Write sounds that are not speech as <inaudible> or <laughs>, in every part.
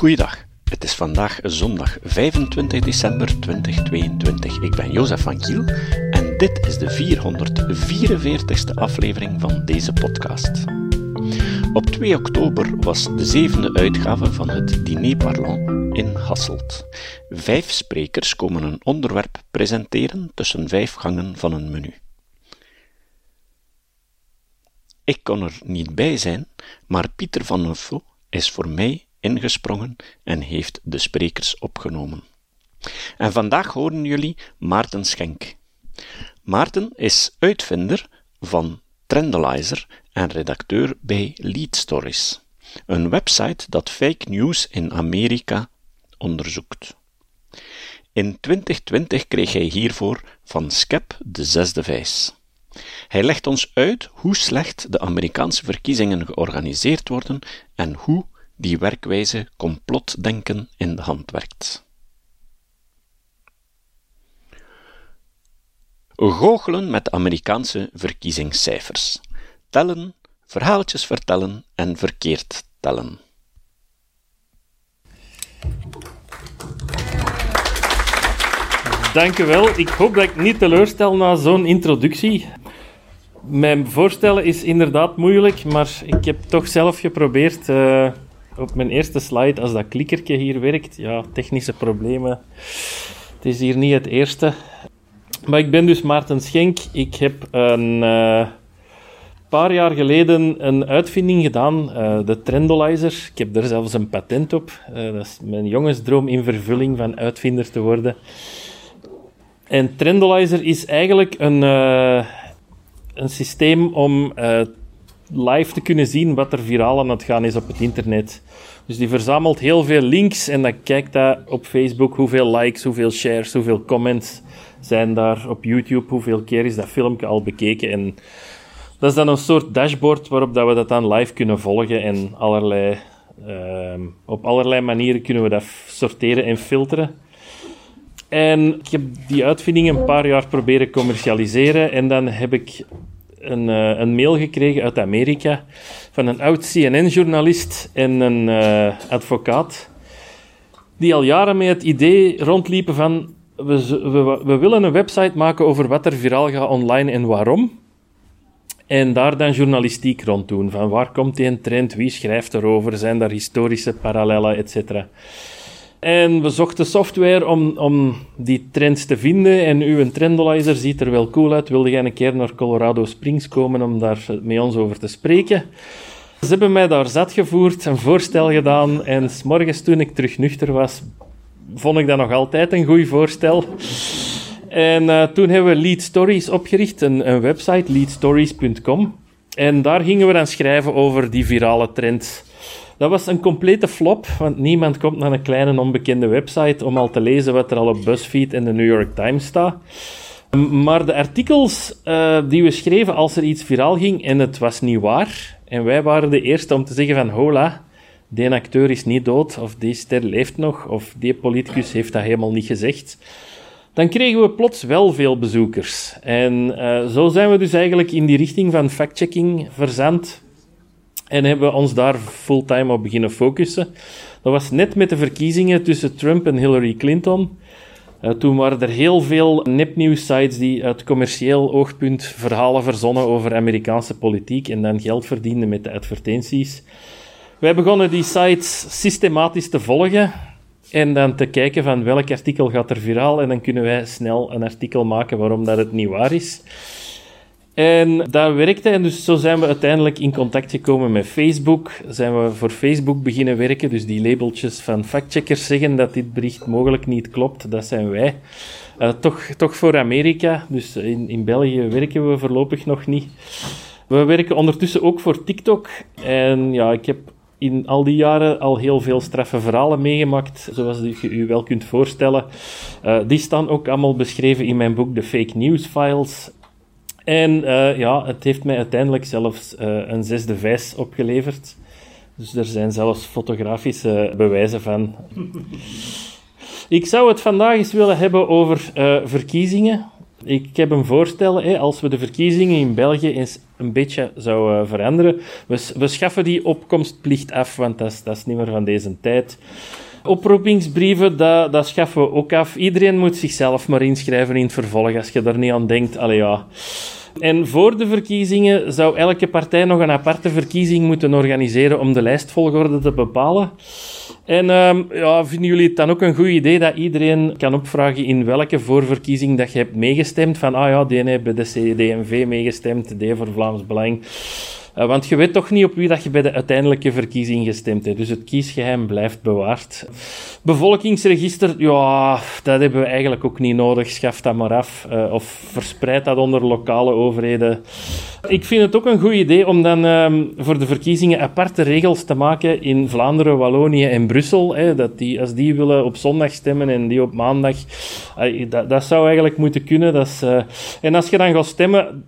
Goeiedag. Het is vandaag zondag 25 december 2022. Ik ben Jozef van Kiel en dit is de 444ste aflevering van deze podcast. Op 2 oktober was de zevende uitgave van het Diner Parlant in Hasselt. Vijf sprekers komen een onderwerp presenteren tussen vijf gangen van een menu. Ik kon er niet bij zijn, maar Pieter van Neufel is voor mij ingesprongen en heeft de sprekers opgenomen. En vandaag horen jullie Maarten Schenk. Maarten is uitvinder van Trendalizer en redacteur bij Lead Stories, een website dat fake news in Amerika onderzoekt. In 2020 kreeg hij hiervoor van Skep de zesde vijs. Hij legt ons uit hoe slecht de Amerikaanse verkiezingen georganiseerd worden en hoe die werkwijze complotdenken in de hand werkt. Goochelen met Amerikaanse verkiezingscijfers. Tellen, verhaaltjes vertellen en verkeerd tellen. Dank u wel. Ik hoop dat ik niet teleurstel na zo'n introductie. Mijn voorstellen is inderdaad moeilijk, maar ik heb toch zelf geprobeerd uh, op mijn eerste slide, als dat klikkertje hier werkt, ja, technische problemen. Het is hier niet het eerste. Maar ik ben dus Maarten Schenk. Ik heb een uh, paar jaar geleden een uitvinding gedaan, uh, de Trendolizer. Ik heb er zelfs een patent op. Uh, dat is mijn jongensdroom in vervulling van uitvinder te worden. En Trendolizer is eigenlijk een, een systeem om live te kunnen zien wat er viraal aan het gaan is op het internet. Dus die verzamelt heel veel links en dan kijkt hij op Facebook hoeveel likes, hoeveel shares, hoeveel comments zijn daar op YouTube, hoeveel keer is dat filmpje al bekeken. En dat is dan een soort dashboard waarop dat we dat dan live kunnen volgen en allerlei, uh, op allerlei manieren kunnen we dat sorteren en filteren. En ik heb die uitvinding een paar jaar proberen commercialiseren en dan heb ik een, uh, een mail gekregen uit Amerika van een oud CNN-journalist en een uh, advocaat, die al jaren met het idee rondliepen van we, we, willen een website maken over wat er viraal gaat online en waarom. En daar dan journalistiek rond doen. Van waar komt die trend, wie schrijft erover, zijn daar historische parallellen, etc. En we zochten software om, om die trends te vinden. En uw trendalizer ziet er wel cool uit. Wilde jij een keer naar Colorado Springs komen om daar met ons over te spreken? Ze hebben mij daar zat gevoerd, een voorstel gedaan. En s morgens toen ik terug nuchter was, vond ik dat nog altijd een goed voorstel. En uh, toen hebben we Lead Stories opgericht, een, een website, leadstories.com. En daar gingen we dan schrijven over die virale trends dat was een complete flop, want niemand komt naar een kleine onbekende website om al te lezen wat er al op BuzzFeed en de New York Times staat. Maar de artikels uh, die we schreven als er iets viraal ging en het was niet waar, en wij waren de eerste om te zeggen van hola, die acteur is niet dood, of die ster leeft nog, of die politicus heeft dat helemaal niet gezegd, dan kregen we plots wel veel bezoekers. En uh, zo zijn we dus eigenlijk in die richting van fact-checking verzand. En hebben we ons daar fulltime op beginnen focussen. Dat was net met de verkiezingen tussen Trump en Hillary Clinton. Uh, toen waren er heel veel nepnieuws-sites die uit commercieel oogpunt verhalen verzonnen over Amerikaanse politiek en dan geld verdienden met de advertenties. Wij begonnen die sites systematisch te volgen en dan te kijken van welk artikel gaat er viraal en dan kunnen wij snel een artikel maken waarom dat het niet waar is. En dat werkte en dus zo zijn we uiteindelijk in contact gekomen met Facebook. Zijn we voor Facebook beginnen werken, dus die labeltjes van factcheckers zeggen dat dit bericht mogelijk niet klopt, dat zijn wij. Uh, toch, toch voor Amerika, dus in, in België werken we voorlopig nog niet. We werken ondertussen ook voor TikTok. En ja, ik heb in al die jaren al heel veel straffe verhalen meegemaakt, zoals je u wel kunt voorstellen. Uh, die staan ook allemaal beschreven in mijn boek The Fake News Files. En uh, ja, het heeft mij uiteindelijk zelfs uh, een zesde vijs opgeleverd. Dus er zijn zelfs fotografische bewijzen van. <laughs> Ik zou het vandaag eens willen hebben over uh, verkiezingen. Ik heb een voorstel, hè, als we de verkiezingen in België eens een beetje zou veranderen. We, we schaffen die opkomstplicht af, want dat dat is niet meer van deze tijd. Oproepingsbrieven, dat, dat schaffen we ook af. Iedereen moet zichzelf maar inschrijven in het vervolg, als je daar niet aan denkt. Allee ja... En voor de verkiezingen zou elke partij nog een aparte verkiezing moeten organiseren om de lijstvolgorde te bepalen. En um, ja, vinden jullie het dan ook een goed idee dat iedereen kan opvragen in welke voorverkiezing dat je hebt meegestemd? Van, ah ja, die heeft bij de CD&V meegestemd, die voor Vlaams Belang. Uh, want je weet toch niet op wie dat je bij de uiteindelijke verkiezing gestemd hebt. Dus het kiesgeheim blijft bewaard. Bevolkingsregister, ja, dat hebben we eigenlijk ook niet nodig. Schaf dat maar af. Uh, of verspreid dat onder lokale overheden. Ik vind het ook een goed idee om dan um, voor de verkiezingen aparte regels te maken in Vlaanderen, Wallonië en Brussel. Hè, dat die, als die willen op zondag stemmen en die op maandag, dat, zou eigenlijk moeten kunnen. Dat is, uh, en als je dan gaat stemmen,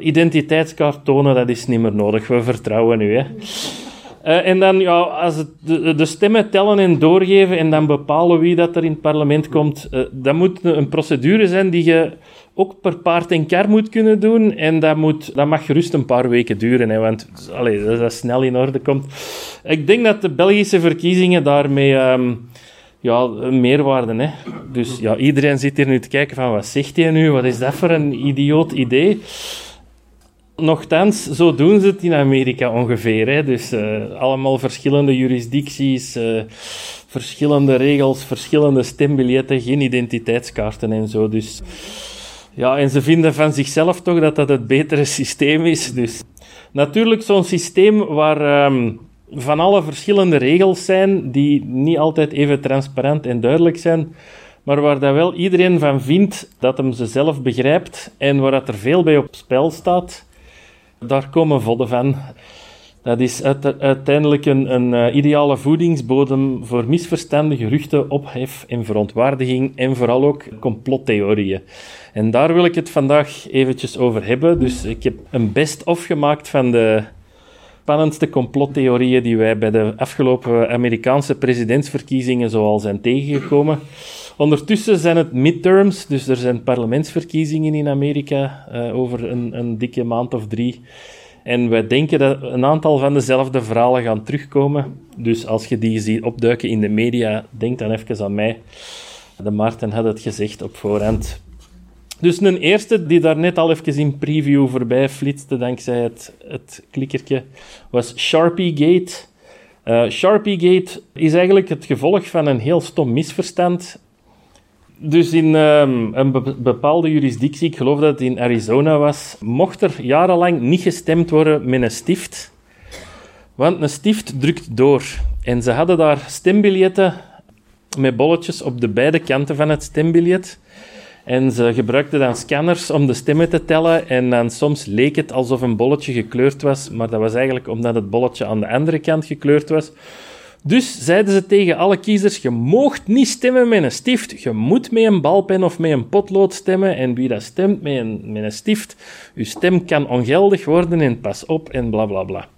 identiteitskaart tonen, dat is niet meer nodig. We vertrouwen u. Uh, en dan, ja, als het de, de, stemmen tellen en doorgeven en dan bepalen wie dat er in het parlement komt, uh, dat moet een procedure zijn die je ook per paard en kar moet kunnen doen. En dat, moet, dat mag gerust een paar weken duren, hè, want allee, dat, dat snel in orde komt. Ik denk dat de Belgische verkiezingen daarmee... Um, ja, meerwaarde. Hè. Dus ja, iedereen zit hier nu te kijken van, wat zegt hij nu? Wat is dat voor een idioot idee? Nochtans, zo doen ze het in Amerika ongeveer. Hè. Dus uh, allemaal verschillende jurisdicties, uh, verschillende regels, verschillende stembiljetten, geen identiteitskaarten en zo. Dus ja, en ze vinden van zichzelf toch dat dat het betere systeem is. Dus natuurlijk zo'n systeem waar um, van alle verschillende regels zijn, die niet altijd even transparant en duidelijk zijn, maar waar dat wel iedereen van vindt dat hem ze zelf begrijpt en waar dat er veel bij op spel staat daar komen vodden van. Dat is uiteindelijk een, een uh, ideale voedingsbodem voor misverstanden, geruchten, ophef en verontwaardiging en vooral ook complottheorieën. En daar wil ik het vandaag eventjes over hebben. Dus ik heb een best-of gemaakt van de spannendste complottheorieën die wij bij de afgelopen Amerikaanse presidentsverkiezingen zoal zijn tegengekomen. Ondertussen zijn het midterms, dus er zijn parlementsverkiezingen in Amerika uh, over een, een, dikke maand of drie. En wij denken dat een aantal van dezelfde verhalen gaan terugkomen. Dus als je die ziet opduiken in de media, denk dan even aan mij. De Maarten had het gezegd op voorhand. Dus een eerste die daar net al even in preview voorbij flitste, dankzij het, het klikkertje, was Sharpiegate. Uh, Sharpiegate is eigenlijk het gevolg van een heel stom misverstand dus in um, een bepaalde jurisdictie, ik geloof dat het in Arizona was, mocht er jarenlang niet gestemd worden met een stift. Want een stift drukt door. En ze hadden daar stembiljetten met bolletjes op de beide kanten van het stembiljet. En ze gebruikten dan scanners om de stemmen te tellen. En dan soms leek het alsof een bolletje gekleurd was, maar dat was eigenlijk omdat het bolletje aan de andere kant gekleurd was. Dus zeiden ze tegen alle kiezers: je moogt niet stemmen met een stift. Je moet met een balpen of met een potlood stemmen. En wie dat stemt met een, met een stift, je stem kan ongeldig worden en pas op en bla bla bla.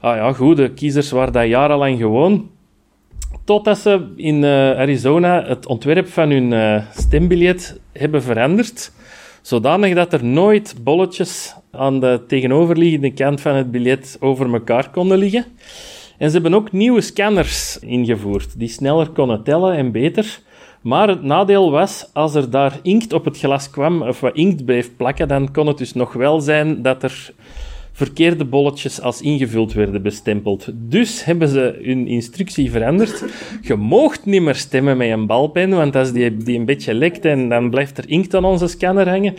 Ah ja, goed, de kiezers waren dat jarenlang gewoon. Totdat ze in uh, Arizona het ontwerp van hun uh, stembiljet hebben veranderd. Zodanig dat er nooit bolletjes aan de tegenoverliggende kant van het biljet over elkaar konden liggen. En ze hebben ook nieuwe scanners ingevoerd, die sneller konden tellen en beter. Maar het nadeel was, als er daar inkt op het glas kwam, of wat inkt bleef plakken, dan kon het dus nog wel zijn dat er verkeerde bolletjes als ingevuld werden bestempeld. Dus hebben ze hun instructie veranderd. Je moogt niet meer stemmen met een balpen, want als die, die een beetje lekt en dan blijft er inkt aan onze scanner hangen.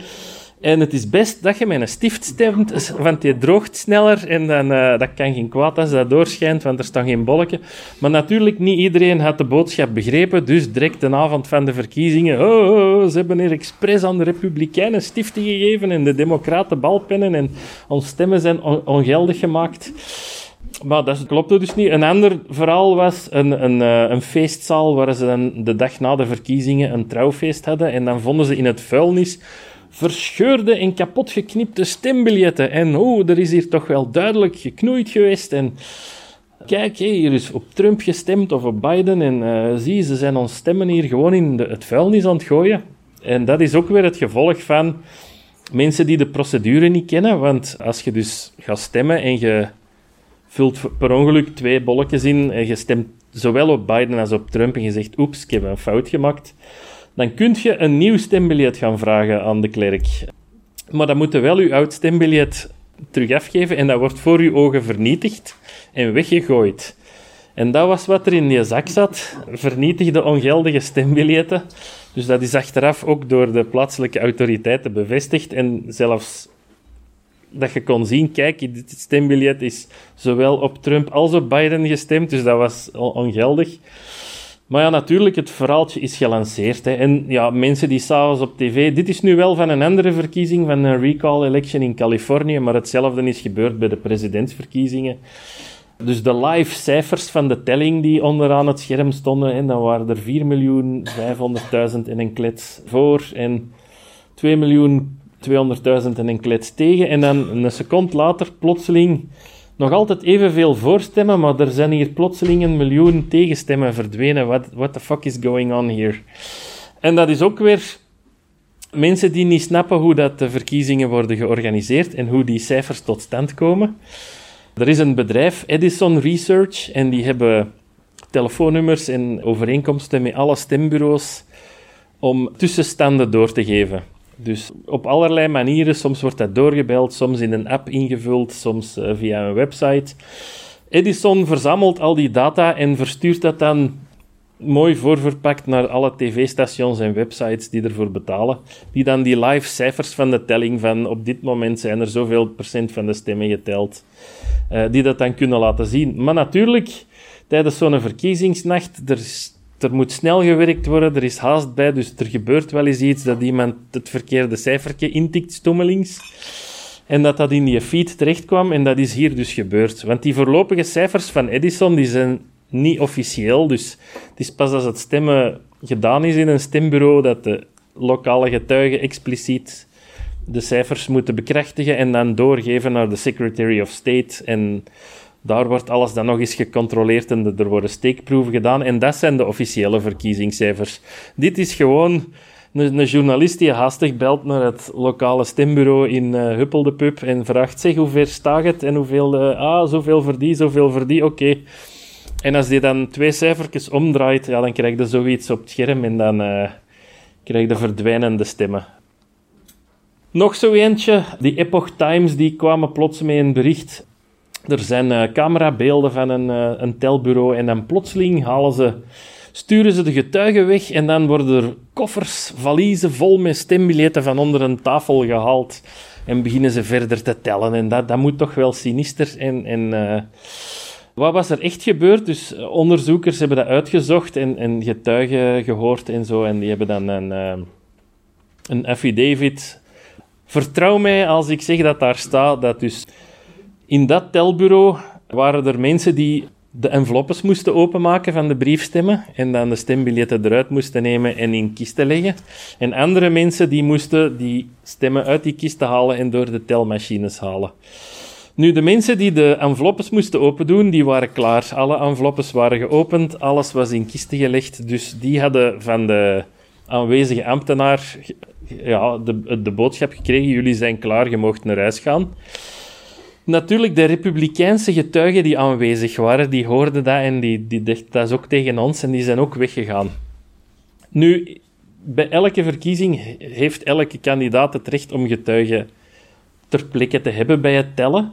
En het is best dat je met een stift stemt, want die droogt sneller en dan, uh, dat kan geen kwaad als dat doorschijnt, want er staan geen bolken. Maar natuurlijk, niet iedereen had de boodschap begrepen, dus direct de avond van de verkiezingen, oh, oh, oh ze hebben hier expres aan de Republikeinen stiften gegeven en de Democraten balpennen en onze stemmen zijn ongeldig gemaakt. Maar dat klopte dus niet. Een ander verhaal was een, een, eh, een feestzaal waar ze dan de dag na de verkiezingen een trouwfeest hadden en dan vonden ze in het vuilnis verscheurde en kapotgeknipte stembiljetten. En oh, er is hier toch wel duidelijk geknoeid geweest. En kijk, hier is op Trump gestemd of op Biden. En uh, zie, ze zijn ons stemmen hier gewoon in de, het vuilnis aan het gooien. En dat is ook weer het gevolg van mensen die de procedure niet kennen, want als je dus gaat stemmen en je vult per ongeluk twee bolletjes in en je stemt zowel op Biden als op Trump en je zegt, oeps, ik heb een fout gemaakt, dan kun je een nieuw stembiljet gaan vragen aan de klerk. Maar dan moet je wel je oud stembiljet terug afgeven en dat wordt voor je ogen vernietigd en weggegooid. En dat was wat er in die zak zat. Vernietigde ongeldige stembiljetten. Dus dat is achteraf ook door de plaatselijke autoriteiten bevestigd. En zelfs dat je kon zien, kijk, dit stembiljet is zowel op Trump als op Biden gestemd. Dus dat was ongeldig. Maar ja, natuurlijk, het verhaaltje is gelanceerd. Hè. En ja, mensen die s'avonds op tv... Dit is nu wel van een andere verkiezing, van een recall-election in Californië, maar hetzelfde is gebeurd bij de presidentsverkiezingen. Dus de live cijfers van de telling die onderaan het scherm stonden, en dan waren er 4.500.000 en een klets voor en 2.200.000 en een klets tegen. En dan een seconde later, plotseling, nog altijd evenveel voorstemmen, maar er zijn hier plotseling een miljoen tegenstemmen verdwenen. What, what the fuck is going on here? En dat is ook weer mensen die niet snappen hoe dat de verkiezingen worden georganiseerd en hoe die cijfers tot stand komen. Er is een bedrijf, Edison Research, en die hebben telefoonnummers en overeenkomsten met alle stembureaus om tussenstanden door te geven. Dus op allerlei manieren, soms wordt dat doorgebeld, soms in een app ingevuld, soms eh, via een website. Edison verzamelt al die data en verstuurt dat dan mooi voorverpakt naar alle tv-stations en websites die ervoor betalen. Die dan die live cijfers van de telling van op dit moment zijn er zoveel procent van de stemmen geteld. Uh, die dat dan kunnen laten zien. Maar natuurlijk, tijdens zo'n verkiezingsnacht, er, er moet snel gewerkt worden, er is haast bij, dus er gebeurt wel eens iets dat iemand het verkeerde cijfertje intikt, stommelings. En dat dat in die feed terechtkwam, en dat is hier dus gebeurd. Want die voorlopige cijfers van Edison, die zijn niet officieel. Dus het is pas als het stemmen gedaan is in een stembureau dat de lokale getuigen expliciet de cijfers moeten bekrachtigen en dan doorgeven naar de Secretary of State. En daar wordt alles dan nog eens gecontroleerd en er worden steekproeven gedaan. En dat zijn de officiële verkiezingscijfers. Dit is gewoon een, journalist die haastig belt naar het lokale stembureau in uh, en vraagt, zeg, hoe ver staat het? En hoeveel, uh, ah, zoveel voor die, zoveel voor die, oké. En als die dan twee cijfertjes omdraait, ja, dan krijg je zoiets op het scherm en dan uh, krijg je verdwijnende stemmen. Nog zo eentje, die Epoch Times, die kwamen plots met een bericht. Er zijn uh, camerabeelden van een, uh, een telbureau en dan plotseling halen ze, sturen ze de getuigen weg en dan worden er koffers, valiezen vol met stembiljetten van onder een tafel gehaald en beginnen ze verder te tellen. En dat, dat moet toch wel sinister en... en wat was er echt gebeurd? Dus eh, onderzoekers hebben dat uitgezocht en, en getuigen gehoord en zo. En die hebben dan een, een affidavit. Vertrouw mij als ik zeg dat daar staat dat dus in dat telbureau waren er mensen die de enveloppes moesten openmaken van de briefstemmen en dan de stembiljetten eruit moesten nemen en in kisten leggen. En andere mensen die moesten die stemmen uit die kisten halen en door de telmachines halen. Nu, de mensen die de enveloppes moesten opendoen, die waren klaar. Alle enveloppes waren geopend, alles was in kisten gelegd. Dus die hadden van de aanwezige ambtenaar ja, de, de boodschap gekregen, jullie zijn klaar, je mocht naar huis gaan. Natuurlijk, de republikeinse getuigen die aanwezig waren, die hoorden dat en die, die dachten, dat is ook tegen ons, en die zijn ook weggegaan. Nu, bij elke verkiezing heeft elke kandidaat het recht om getuigen ter plekke te hebben bij het tellen.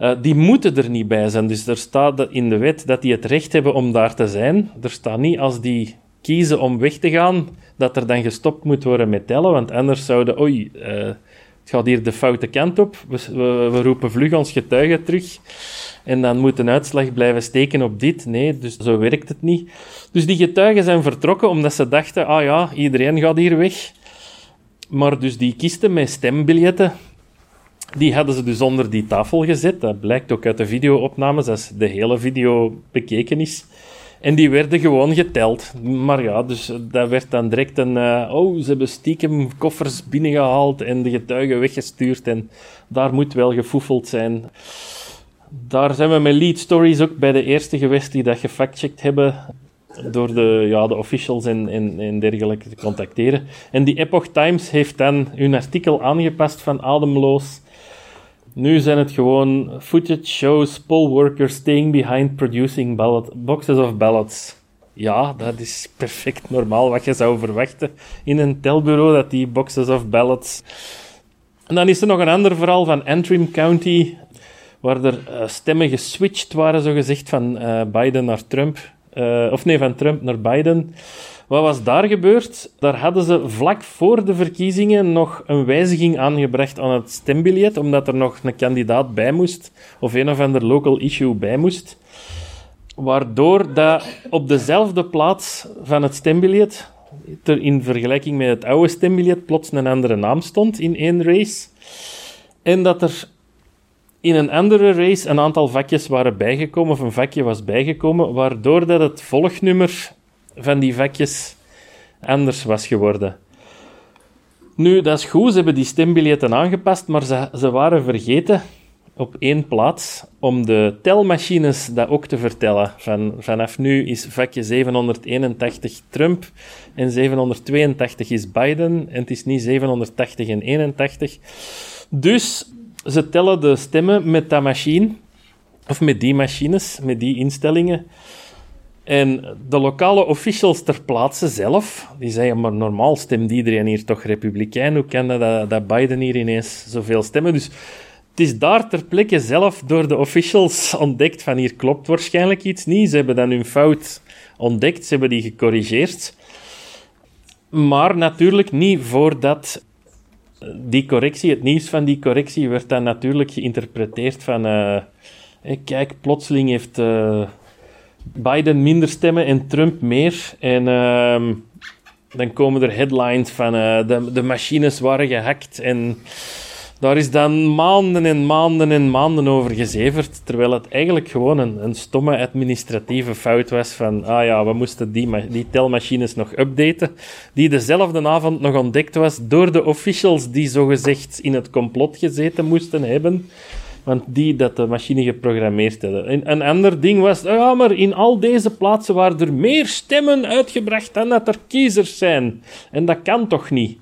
Uh, die moeten er niet bij zijn. Dus er staat in de wet dat die het recht hebben om daar te zijn. Er staat niet als die kiezen om weg te gaan, dat er dan gestopt moet worden met tellen. Want anders zouden, oei, uh, het gaat hier de foute kant op. We, we, roepen vlug ons getuigen terug. En dan moet een uitslag blijven steken op dit. Nee, dus zo werkt het niet. Dus die getuigen zijn vertrokken omdat ze dachten, ah ja, iedereen gaat hier weg. Maar dus die kisten met stembiljetten, die hadden ze dus onder die tafel gezet. Dat blijkt ook uit de videoopnames, als de hele video bekeken is. En die werden gewoon geteld. Maar ja, dus dat werd dan direct een... Uh, oh, ze hebben stiekem koffers binnengehaald en de getuigen weggestuurd. En daar moet wel gefoefeld zijn. Daar zijn we met lead stories ook bij de eerste geweest die dat gefactcheckt hebben. door de, ja, de officials en, en, en dergelijke te contacteren. En die Epoch Times heeft dan hun artikel aangepast van ademloos. Nu zijn het gewoon footage shows poll workers staying behind producing ballot, boxes of ballots. Ja, dat is perfect normaal wat je zou verwachten in een telbureau, dat die boxes of ballots... En dan is er nog een ander verhaal van Antrim County, waar er uh, stemmen geswitcht waren, zogezegd, van uh, Biden naar Trump. Uh, of nee, van Trump naar Biden. Wat was daar gebeurd? Daar hadden ze vlak voor de verkiezingen nog een wijziging aangebracht aan het stembiljet, omdat er nog een kandidaat bij moest, of een of ander local issue bij moest. Waardoor dat op dezelfde plaats van het stembiljet, in vergelijking met het oude stembiljet, plots een andere naam stond in één race. En dat er in een andere race een aantal vakjes waren bijgekomen, of een vakje was bijgekomen, waardoor dat het volgnummer van die vakjes anders was geworden. Nu, dat is goed, ze hebben die stembiljetten aangepast, maar ze, ze waren vergeten op één plaats om de telmachines dat ook te vertellen. Van, vanaf nu is vakje 781 Trump en 782 is Biden en het is niet 780 en 81. Dus ze tellen de stemmen met dat machine, of met die machines, met die instellingen. En de lokale officials ter plaatse zelf, die zeggen, maar normaal stemt iedereen hier toch republikein. Hoe kan dat, dat Biden hier ineens zoveel stemmen? Dus het is daar ter plekke zelf door de officials ontdekt van hier klopt waarschijnlijk iets niet. Ze hebben dan hun fout ontdekt, ze hebben die gecorrigeerd. Maar natuurlijk niet voordat die correctie, het nieuws van die correctie, werd dan natuurlijk geïnterpreteerd van... Uh, kijk, plotseling heeft uh, Biden minder stemmen en Trump meer. En uh, dan komen er headlines van uh, de, de machines waren gehackt en daar is dan maanden en maanden en maanden over gezeverd, terwijl het eigenlijk gewoon een, een stomme administratieve fout was van, ah ja, we moesten die, die telmachines nog updaten, die dezelfde avond nog ontdekt was door de officials die zogezegd in het complot gezeten moesten hebben, want die dat de machine geprogrammeerd hadden. En een ander ding was, ja, maar in al deze plaatsen waren er meer stemmen uitgebracht dan dat er kiezers zijn. En dat kan toch niet?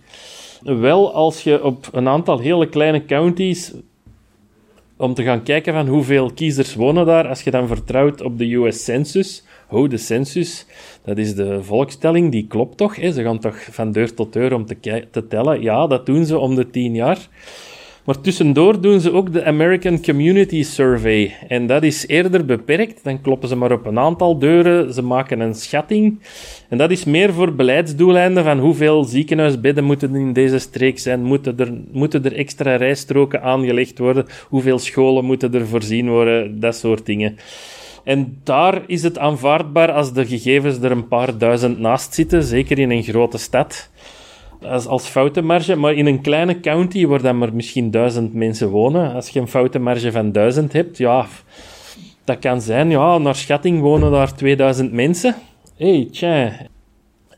Wel, als je op een aantal hele kleine counties om te gaan kijken van hoeveel kiezers wonen daar, als je dan vertrouwt op de US Census, hoe de census, dat is de volkstelling, die klopt toch? Hè? Ze gaan toch van deur tot deur om te, te tellen? Ja, dat doen ze om de tien jaar. Maar tussendoor doen ze ook de American Community Survey. En dat is eerder beperkt. Dan kloppen ze maar op een aantal deuren. Ze maken een schatting. En dat is meer voor beleidsdoeleinden van hoeveel ziekenhuisbedden moeten in deze streek zijn. Moeten er, moeten er extra rijstroken aangelegd worden? Hoeveel scholen moeten er voorzien worden? Dat soort dingen. En daar is het aanvaardbaar als de gegevens er een paar duizend naast zitten, zeker in een grote stad als, als foutenmarge. Maar in een kleine county waar dan maar misschien duizend mensen wonen, als je een foutenmarge van duizend hebt, ja, dat kan zijn, ja, naar schatting wonen daar 2000 mensen. hey, tja.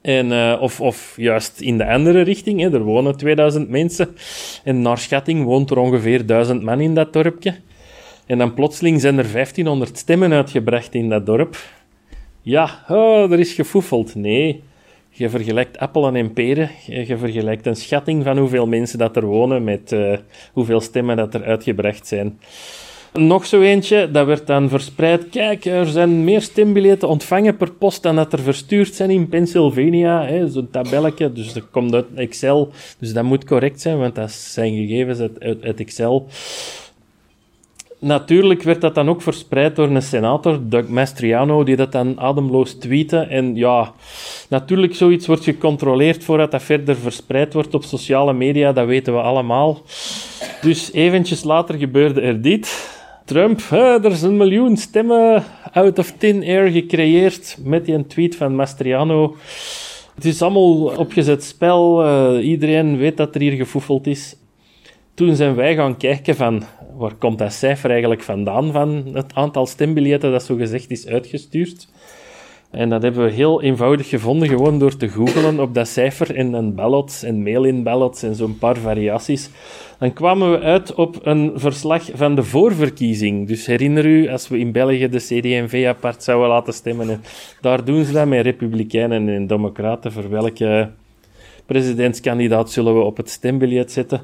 En, uh, of, of juist in de andere richting, hè, er wonen 2000 mensen. En naar schatting woont er ongeveer 1000 man in dat dorpje. En dan plotseling zijn er 1500 stemmen uitgebracht in dat dorp. Ja, oh, er is gefoefeld. Nee, je vergelijkt appelen en peren. Je vergelijkt een schatting van hoeveel mensen dat er wonen met uh, hoeveel stemmen dat er uitgebracht zijn. Nog zo eentje, dat werd dan verspreid. Kijk, er zijn meer stembiljetten ontvangen per post dan dat er verstuurd zijn in Pennsylvania. Zo'n tabelletje, dus dat komt uit Excel. Dus dat moet correct zijn, want dat zijn gegevens uit, uit Excel. Natuurlijk werd dat dan ook verspreid door een senator, Doug Mastriano, die dat dan ademloos tweette. En ja, natuurlijk, zoiets wordt gecontroleerd voordat dat verder verspreid wordt op sociale media, dat weten we allemaal. Dus eventjes later gebeurde er dit. Trump, er is een miljoen stemmen out of thin air gecreëerd met die tweet van Mastriano. Het is allemaal opgezet spel, uh, iedereen weet dat er hier gefoefeld is. Toen zijn wij gaan kijken van, waar komt dat cijfer eigenlijk vandaan van het aantal stembiljetten dat zo gezegd is uitgestuurd? En dat hebben we heel eenvoudig gevonden, gewoon door te googlen op dat cijfer een ballots en mail-in ballots en zo'n paar variaties. Dan kwamen we uit op een verslag van de voorverkiezing. Dus herinner u, als we in België de CD&V apart zouden laten stemmen, en daar doen ze dat met republikeinen en democraten, voor welke presidentskandidaat zullen we op het stembiljet zetten.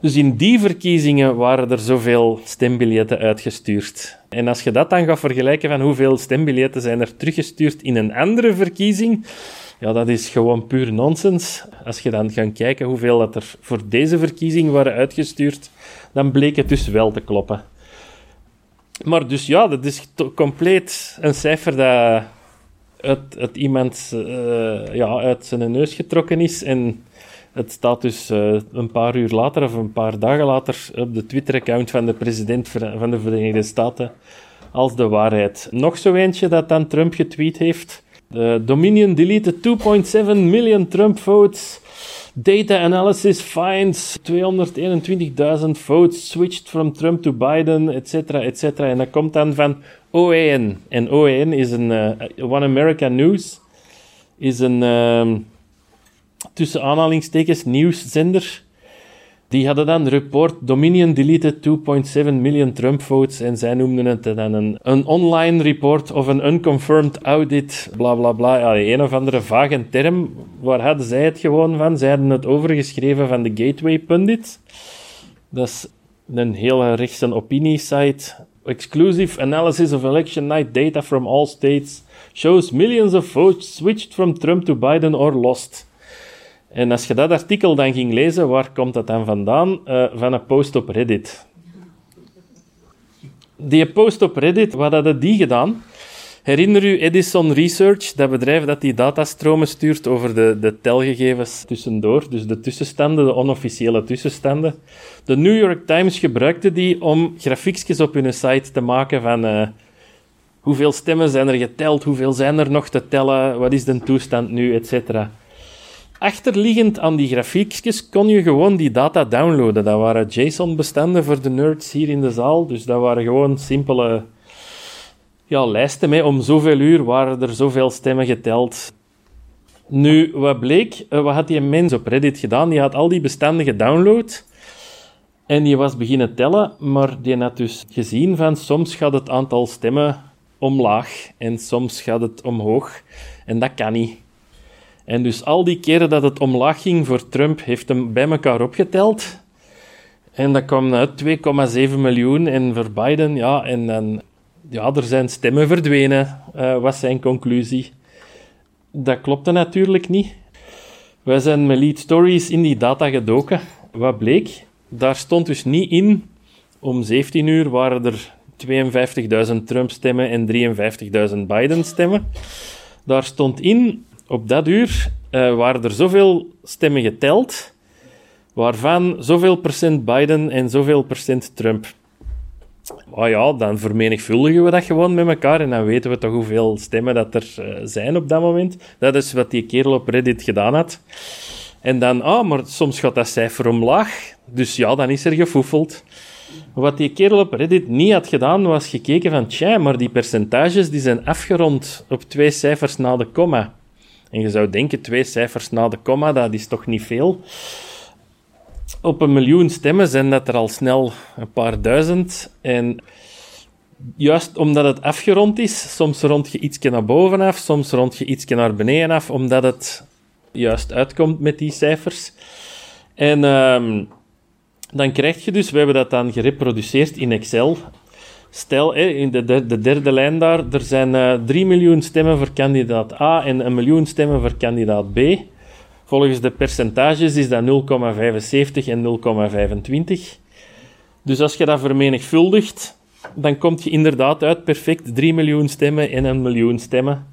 Dus in die verkiezingen waren er zoveel stembiljetten uitgestuurd. En als je dat dan gaat vergelijken van hoeveel stembiljetten zijn er teruggestuurd in een andere verkiezing, ja, dat is gewoon puur nonsens. Als je dan gaat kijken hoeveel dat er voor deze verkiezing waren uitgestuurd, dan bleek het dus wel te kloppen. Maar dus ja, dat is compleet een cijfer dat uit, iemand uh, ja, uit zijn neus getrokken is. En het staat dus uh, een paar uur later of een paar dagen later op de Twitter-account van de president van de Verenigde Staten als de waarheid. Nog zo eentje dat dan Trump getweet heeft. Dominion deleted 2.7 million Trump votes. Data analysis finds 221.000 votes switched from Trump to Biden, etc. etc. En dat komt dan van OAN. En OAN is een uh, One America News, is een uh, tussen aanhalingstekens nieuwszender. Die hadden dan report Dominion deleted 2.7 million Trump votes en zij noemden het dan een, een online report of een unconfirmed audit, bla bla bla. Ja, een of andere vage term. Waar hadden zij het gewoon van? Zij hadden het overgeschreven van de Gateway Pundit. Dat is een hele rechtse opiniesite. Exclusive analysis of election night data from all states shows millions of votes switched from Trump to Biden or lost. En als je dat artikel dan ging lezen, waar komt dat dan vandaan? Uh, van een post op Reddit. Die post op Reddit, wat hadden die gedaan? Herinner u Edison Research, dat bedrijf dat die datastromen stuurt over de, de telgegevens tussendoor, dus de tussenstanden, de onofficiële tussenstanden. De New York Times gebruikte die om grafiekjes op hun site te maken van uh, hoeveel stemmen zijn er geteld, hoeveel zijn er nog te tellen, wat is de toestand nu, etc achterliggend aan die grafiekjes kon je gewoon die data downloaden. Dat waren JSON-bestanden voor de nerds hier in de zaal. Dus dat waren gewoon simpele ja, lijsten mee. Om zoveel uur waren er zoveel stemmen geteld. Nu, wat bleek? Eh, wat had die mens op Reddit gedaan? Die had al die bestanden gedownload. En die was beginnen tellen, maar die had dus gezien van soms gaat het aantal stemmen omlaag en soms gaat het omhoog. En dat kan niet. En dus al die keren dat het omlaag ging voor Trump, heeft hem bij elkaar opgeteld. En dat kwam uit 2,7 miljoen. En voor Biden, ja, en dan, ja, er zijn stemmen verdwenen, uh, was zijn conclusie. Dat klopte natuurlijk niet. Wij zijn met lead stories in die data gedoken. Wat bleek? Daar stond dus niet in. Om 17 uur waren er 52.000 Trump-stemmen en 53.000 Biden-stemmen. Daar stond in op dat uur uh, waren er zoveel stemmen geteld, waarvan zoveel procent Biden en zoveel procent Trump. Oh ja, dan vermenigvuldigen we dat gewoon met elkaar en dan weten we toch hoeveel stemmen dat er uh, zijn op dat moment. Dat is wat die kerel op Reddit gedaan had. En dan, ah, maar soms gaat dat cijfer omlaag. Dus ja, dan is er gefoefeld. Wat die kerel op Reddit niet had gedaan, was gekeken van, tja, maar die percentages die zijn afgerond op twee cijfers na de komma. En je zou denken, twee cijfers na de komma, dat is toch niet veel. Op een miljoen stemmen zijn dat er al snel een paar duizend. En juist omdat het afgerond is, soms rond je ietsje naar boven af, soms rond je ietsje naar beneden af, omdat het juist uitkomt met die cijfers. En um, dan krijg je dus, we hebben dat dan gereproduceerd in Excel. Stel, in de, de, derde lijn daar, er zijn uh, eh, 3 miljoen stemmen voor kandidaat A en een miljoen stemmen voor kandidaat B. Volgens de percentages is dat 0,75 en 0,25. Dus als je dat vermenigvuldigt, dan kom je inderdaad uit perfect 3 miljoen stemmen en een miljoen stemmen.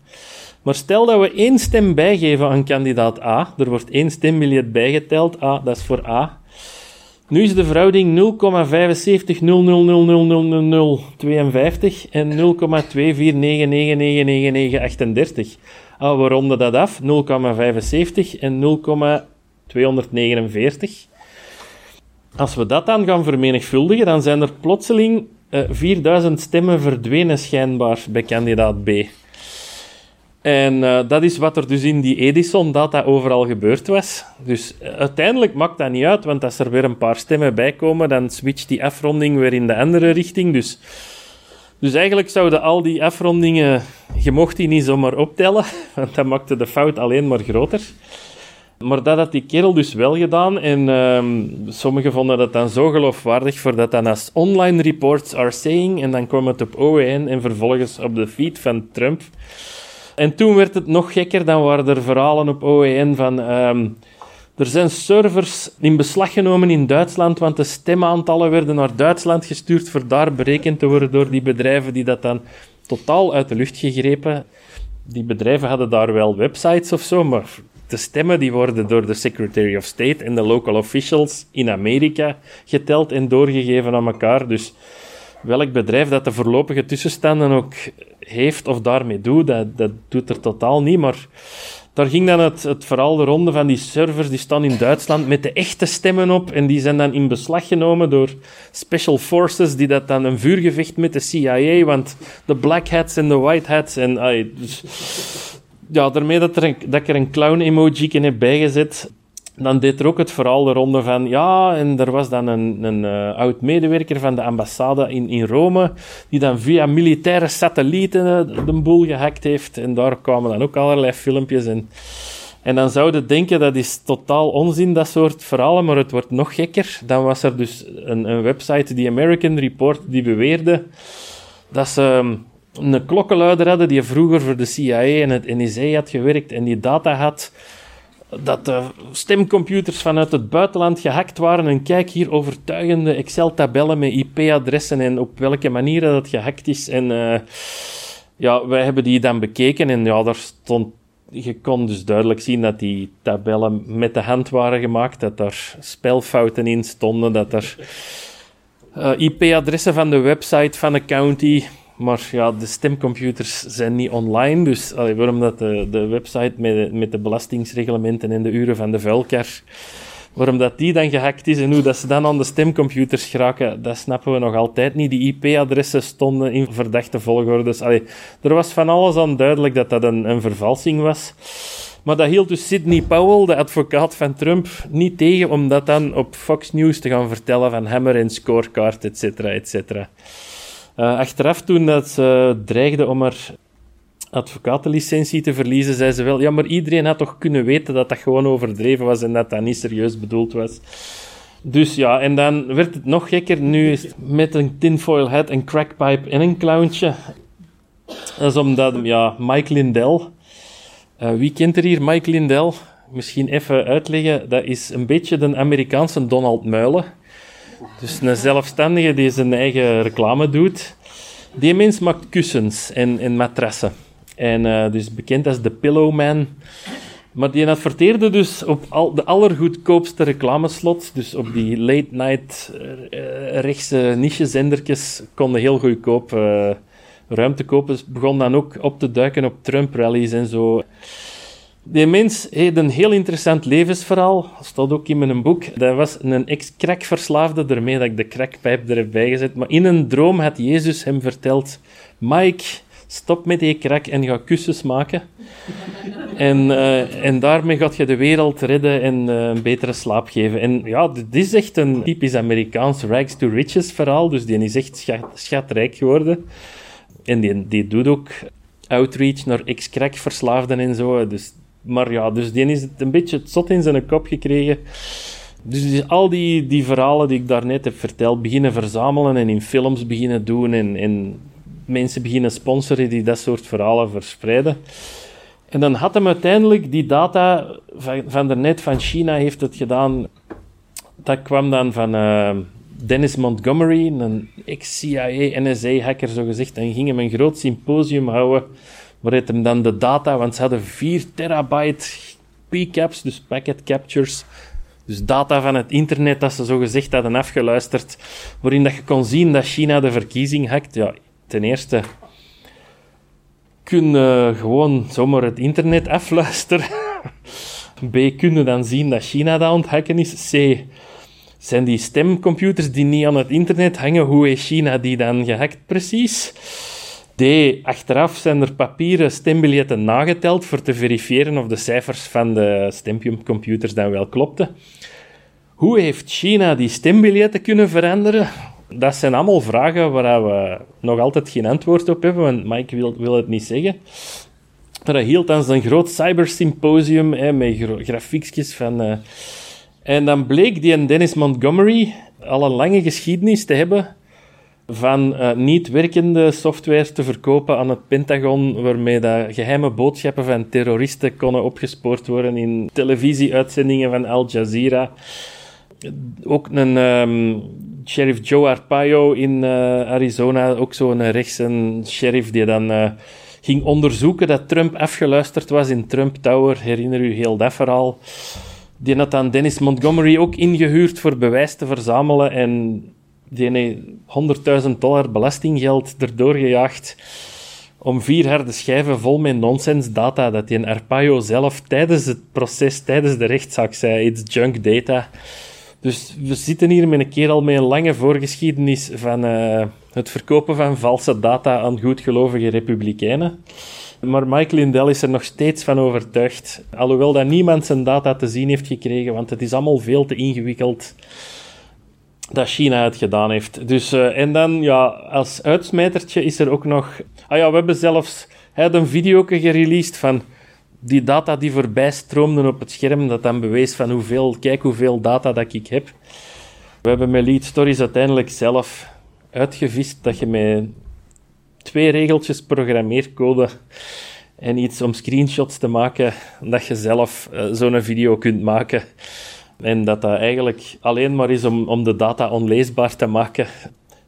Maar stel dat we één stem bijgeven aan kandidaat A, er wordt één stembiljet bijgeteld, A, dat is voor A. Nu is de verhouding 0,75 0,00000052 en 0,2499999938. Ah, we ronden dat af, 0,75 en 0,249. Als we dat dan gaan vermenigvuldigen, dan zijn er plotseling uh, 4000 stemmen verdwenen schijnbaar bij kandidaat B. En uh, dat is wat er dus in die Edison-data overal gebeurd was. Dus uh, uiteindelijk maakt dat niet uit, want als er weer een paar stemmen bij komen, dan switcht die afronding weer in de andere richting. Dus, dus eigenlijk zouden al die afrondingen, je mocht die niet zomaar optellen, <laughs> want dat maakte de fout alleen maar groter. Maar dat had die kerel dus wel gedaan. En um, sommigen vonden dat dan zo geloofwaardig voor dat dan als online reports are saying. En dan kwam het op OEN en vervolgens op de feed van Trump. En toen werd het nog gekker. Dan waren er verhalen op OEN van... Um, er zijn servers in beslag genomen in Duitsland, want de stemaantallen werden naar Duitsland gestuurd voor daar berekend te worden door die bedrijven die dat dan totaal uit de lucht gegrepen. Die bedrijven hadden daar wel websites of zo, maar de stemmen die worden door de Secretary of State en de local officials in Amerika geteld en doorgegeven aan elkaar. Dus welk bedrijf dat de voorlopige tussenstanden ook heeft of daarmee doet, dat, dat doet er totaal niet. Maar daar ging dan het, vooral de ronde van die servers, die staan in Duitsland met de echte stemmen op en die zijn dan in beslag genomen door special forces die dat dan een vuurgevecht met de CIA, want de black hats en de white hats en... dus ja, daarmee dat, er een, dat ik er een clown-emoji in heb bijgezet, dan deed er ook het verhaal de ronde van, ja, en er was dan een, een uh, oud-medewerker van de ambassade in, in Rome, die dan via militaire satellieten de boel gehackt heeft. En daar kwamen dan ook allerlei filmpjes en... En dan zouden denken dat is totaal onzin, dat soort verhalen, maar het wordt nog gekker. Dan was er dus een, een website, die American Report, die beweerde dat ze een klokkenluider hadden die vroeger voor de CIA en het NSA had gewerkt en die data had dat de stemcomputers vanuit het buitenland gehackt waren. En kijk hier overtuigende Excel-tabellen met IP-adressen en op welke manier dat gehackt is. En uh, ja, wij hebben die dan bekeken en ja, daar stond... Je kon dus duidelijk zien dat die tabellen met de hand waren gemaakt, dat daar spelfouten in stonden, dat er eh, IP-adressen van de website van de county maar ja, de stemcomputers zijn niet online. Dus waarom dat de, de website met de, met de belastingsreglementen en de uren van de vuilkar, waarom dat die dan gehackt is en hoe dat ze dan aan de stemcomputers geraken, dat snappen we nog altijd niet. Die IP-adressen stonden in verdachte volgorde. Dus allee, er was van alles aan duidelijk dat dat een, een vervalsing was. Maar dat hield dus Sidney Powell, de advocaat van Trump, niet tegen om dat dan op Fox News te gaan vertellen van hammer en scorecard, et cetera, et cetera. Uh, achteraf, toen dat ze dreigde om haar advocatenlicentie te verliezen, zei ze wel, ja, maar iedereen had toch kunnen weten dat dat gewoon overdreven was en dat dat niet serieus bedoeld was. Dus ja, en dan werd het nog gekker. Nu is het met een tinfoil hat, een crackpipe en een clowntje. Dat is omdat, ja, Mike Lindell... Uh, wie kent er hier Mike Lindell? Misschien even uitleggen. Dat is een beetje de Amerikaanse Donald Muilen. Dus een zelfstandige die zijn eigen reclame doet. Die mens maakt kussens en, en matrassen. En dus bekend als de Pillowman. Maar die adverteerde dus op al, de allergoedkoopste reclameslot. Dus op die late-night uh, rechtse niche-zendertjes konden heel goedkoop ruimte kopen. Dus begon dan ook op te duiken op Trump-rallies en zo. Die mens heeft een heel interessant levensverhaal. Dat staat ook in mijn boek. Dat was een ex-crackverslaafde, daarmee dat ik de crackpijp er heb bijgezet. Maar in een droom had Jezus hem verteld... Mike, stop met die crack en ga kussens maken. <laughs> en, uh, en daarmee gaat je de wereld redden en uh, een betere slaap geven. En ja, dit is echt een typisch Amerikaans rags to riches verhaal. Dus die is echt schat, schatrijk geworden. En die, die doet ook outreach naar ex-crackverslaafden en zo. Dus maar ja, dus die is het een beetje zot in zijn kop gekregen. Dus al die, die verhalen die ik daarnet heb verteld, beginnen verzamelen en in films beginnen doen en, en mensen beginnen sponsoren die dat soort verhalen verspreiden. En dan had hem uiteindelijk die data van, van daarnet van China heeft het gedaan. Dat kwam dan van uh, Dennis Montgomery, een ex-CIA, NSA-hacker zogezegd, en ging hem een groot symposium houden waaruit hem dan de data, want ze hadden 4 terabyte PCAPs, dus packet captures, dus data van het internet dat ze zo gezegd hadden afgeluisterd, waarin dat je kon zien dat China de verkiezing hakt. Ja, ten eerste kun je gewoon zomaar het internet afluisteren. <laughs> B, kun je dan zien dat China dat onthakken is. C, zijn die stemcomputers die niet aan het internet hangen, hoe heeft China die dan gehackt precies? D. Achteraf zijn er papieren stembiljetten nageteld voor te verifiëren of de cijfers van de stemcomputers dan wel klopten. Hoe heeft China die stembiljetten kunnen veranderen? Dat zijn allemaal vragen waar we nog altijd geen antwoord op hebben, want Mike wil, wil het niet zeggen. Hij hield dan een groot cybersymposium met grafiekjes van... Uh, en dan bleek die Dennis Montgomery al een lange geschiedenis te hebben van uh, niet werkende software te verkopen aan het Pentagon, waarmee dat geheime boodschappen van terroristen konden opgespoord worden in televisieuitzendingen van Al Jazeera. Ook een um, sheriff Joe Arpaio in uh, Arizona, ook zo'n rechtse sheriff die dan uh, ging onderzoeken dat Trump afgeluisterd was in Trump Tower. Herinner u heel dat verhaal? Die had dan Dennis Montgomery ook ingehuurd voor bewijs te verzamelen en die 100.000 dollar belastinggeld erdoor gejaagd om vier harde schijven vol met nonsens data dat die Arpaio zelf tijdens het proces, tijdens de rechtszaak zei, it's junk data. Dus we zitten hier met een keer al met een lange voorgeschiedenis van uh, het verkopen van valse data aan goedgelovige republikeinen. Maar Mike Lindell is er nog steeds van overtuigd, alhoewel dat niemand zijn data te zien heeft gekregen, want het is allemaal veel te ingewikkeld dat China het gedaan heeft. Dus, uh, en dan, ja, als uitsmijtertje is er ook nog... Ah ja, we hebben zelfs... Een video gereleased van die data die voorbij stroomden op het scherm, dat dan bewees van hoeveel, kijk hoeveel data dat ik heb. We hebben met Lead Stories uiteindelijk zelf uitgevist dat je met twee regeltjes programmeercode en iets om screenshots te maken, dat je zelf uh, zo'n video kunt maken. En dat dat eigenlijk alleen maar is om, om de data onleesbaar te maken.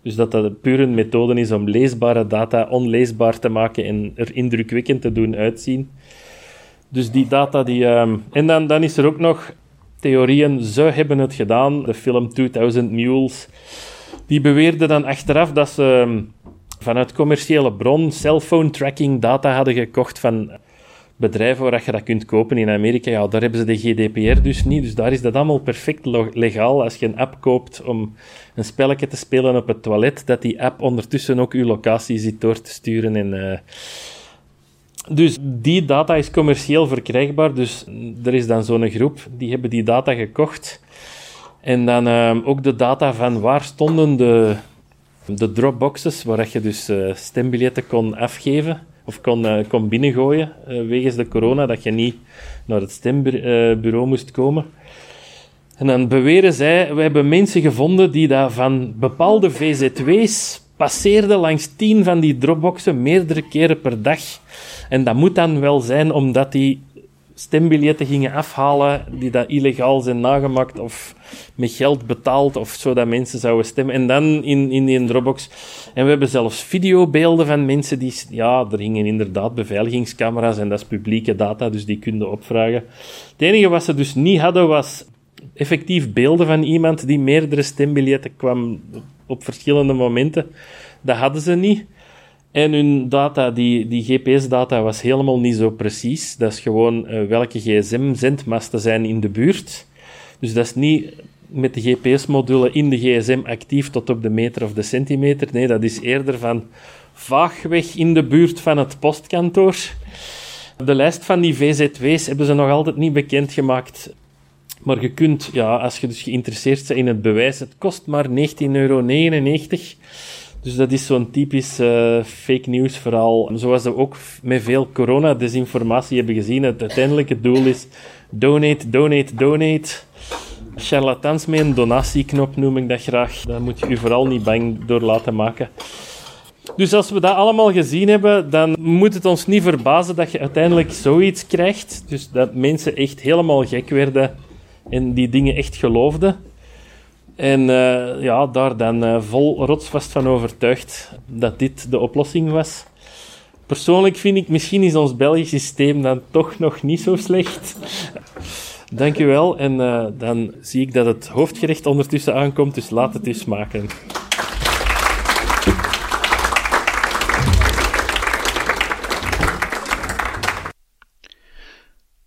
Dus dat dat puur een methode is om leesbare data onleesbaar te maken en er indrukwekkend te doen uitzien. Dus die data die... Um... En dan, dan is er ook nog theorieën, ze hebben het gedaan. De film 2000 Mules. Die beweerden dan achteraf dat ze ehm, vanuit commerciële bron cellphone tracking data hadden gekocht van bedrijven waar je dat kunt kopen in Amerika, ja, daar hebben ze de GDPR dus niet. Dus daar is dat allemaal perfect legaal. Als je een app koopt om een spelletje te spelen op het toilet, dat die app ondertussen ook je locatie zit door te sturen. En, uh... dus die data is commercieel verkrijgbaar. Dus er is dan zo'n groep, die hebben die data gekocht. En dan uh, ook de data van waar stonden de, de dropboxes, waar je dus uh, stembiljetten kon afgeven of kon, uh, kon binnengooien uh, wegens de corona, dat je niet naar het stembureau moest komen. En dan beweren zij, we hebben mensen gevonden die dat van bepaalde VZW's passeerden langs tien van die dropboxen meerdere keren per dag. En dat moet dan wel zijn omdat die stembiljetten gingen afhalen die dat illegaal zijn nagemaakt of met geld betaald of zodat mensen zouden stemmen. En dan in, in die Dropbox. En we hebben zelfs videobeelden van mensen die... Ja, er hingen inderdaad beveiligingscamera's en dat is publieke data, dus die konden opvragen. Het enige wat ze dus niet hadden was effectief beelden van iemand die meerdere stembiljetten kwam op verschillende momenten. Dat hadden ze niet. En hun data, die, die GPS-data, was helemaal niet zo precies. Dat is gewoon uh, welke gsm-zendmasten zijn in de buurt. Dus dat is niet met de GPS-module in de gsm actief tot op de meter of de centimeter. Nee, dat is eerder van vaagweg in de buurt van het postkantoor. De lijst van die VZW's hebben ze nog altijd niet bekendgemaakt. Maar je kunt, ja, als je dus geïnteresseerd bent in het bewijs, het kost maar 19,99 euro. Dus dat is zo'n typisch uh, fake news verhaal. Zoals we ook met veel corona-desinformatie hebben gezien. Het uiteindelijke doel is donate, donate, donate. Charlatans met een donatieknop noem ik dat graag. Daar moet je je vooral niet bang door laten maken. Dus als we dat allemaal gezien hebben, dan moet het ons niet verbazen dat je uiteindelijk zoiets krijgt. Dus dat mensen echt helemaal gek werden en die dingen echt geloofden. En uh, ja, daar dan uh, vol rotsvast van overtuigd dat dit de oplossing was. Persoonlijk vind ik, misschien is ons Belgisch systeem dan toch nog niet zo slecht. <laughs> Dank u wel. En uh, dan zie ik dat het hoofdgerecht ondertussen aankomt, dus laat het eens maken.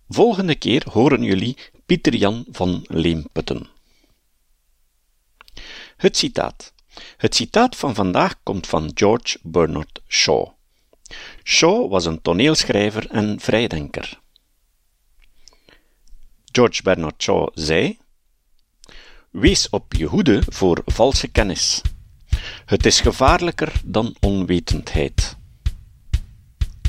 Volgende keer horen jullie Pieter Jan van Leemputten. Het citaat. Het citaat van vandaag komt van George Bernard Shaw. Shaw was een toneelschrijver en vrijdenker. George Bernard Shaw zei: Wees op je hoede voor valse kennis. Het is gevaarlijker dan onwetendheid.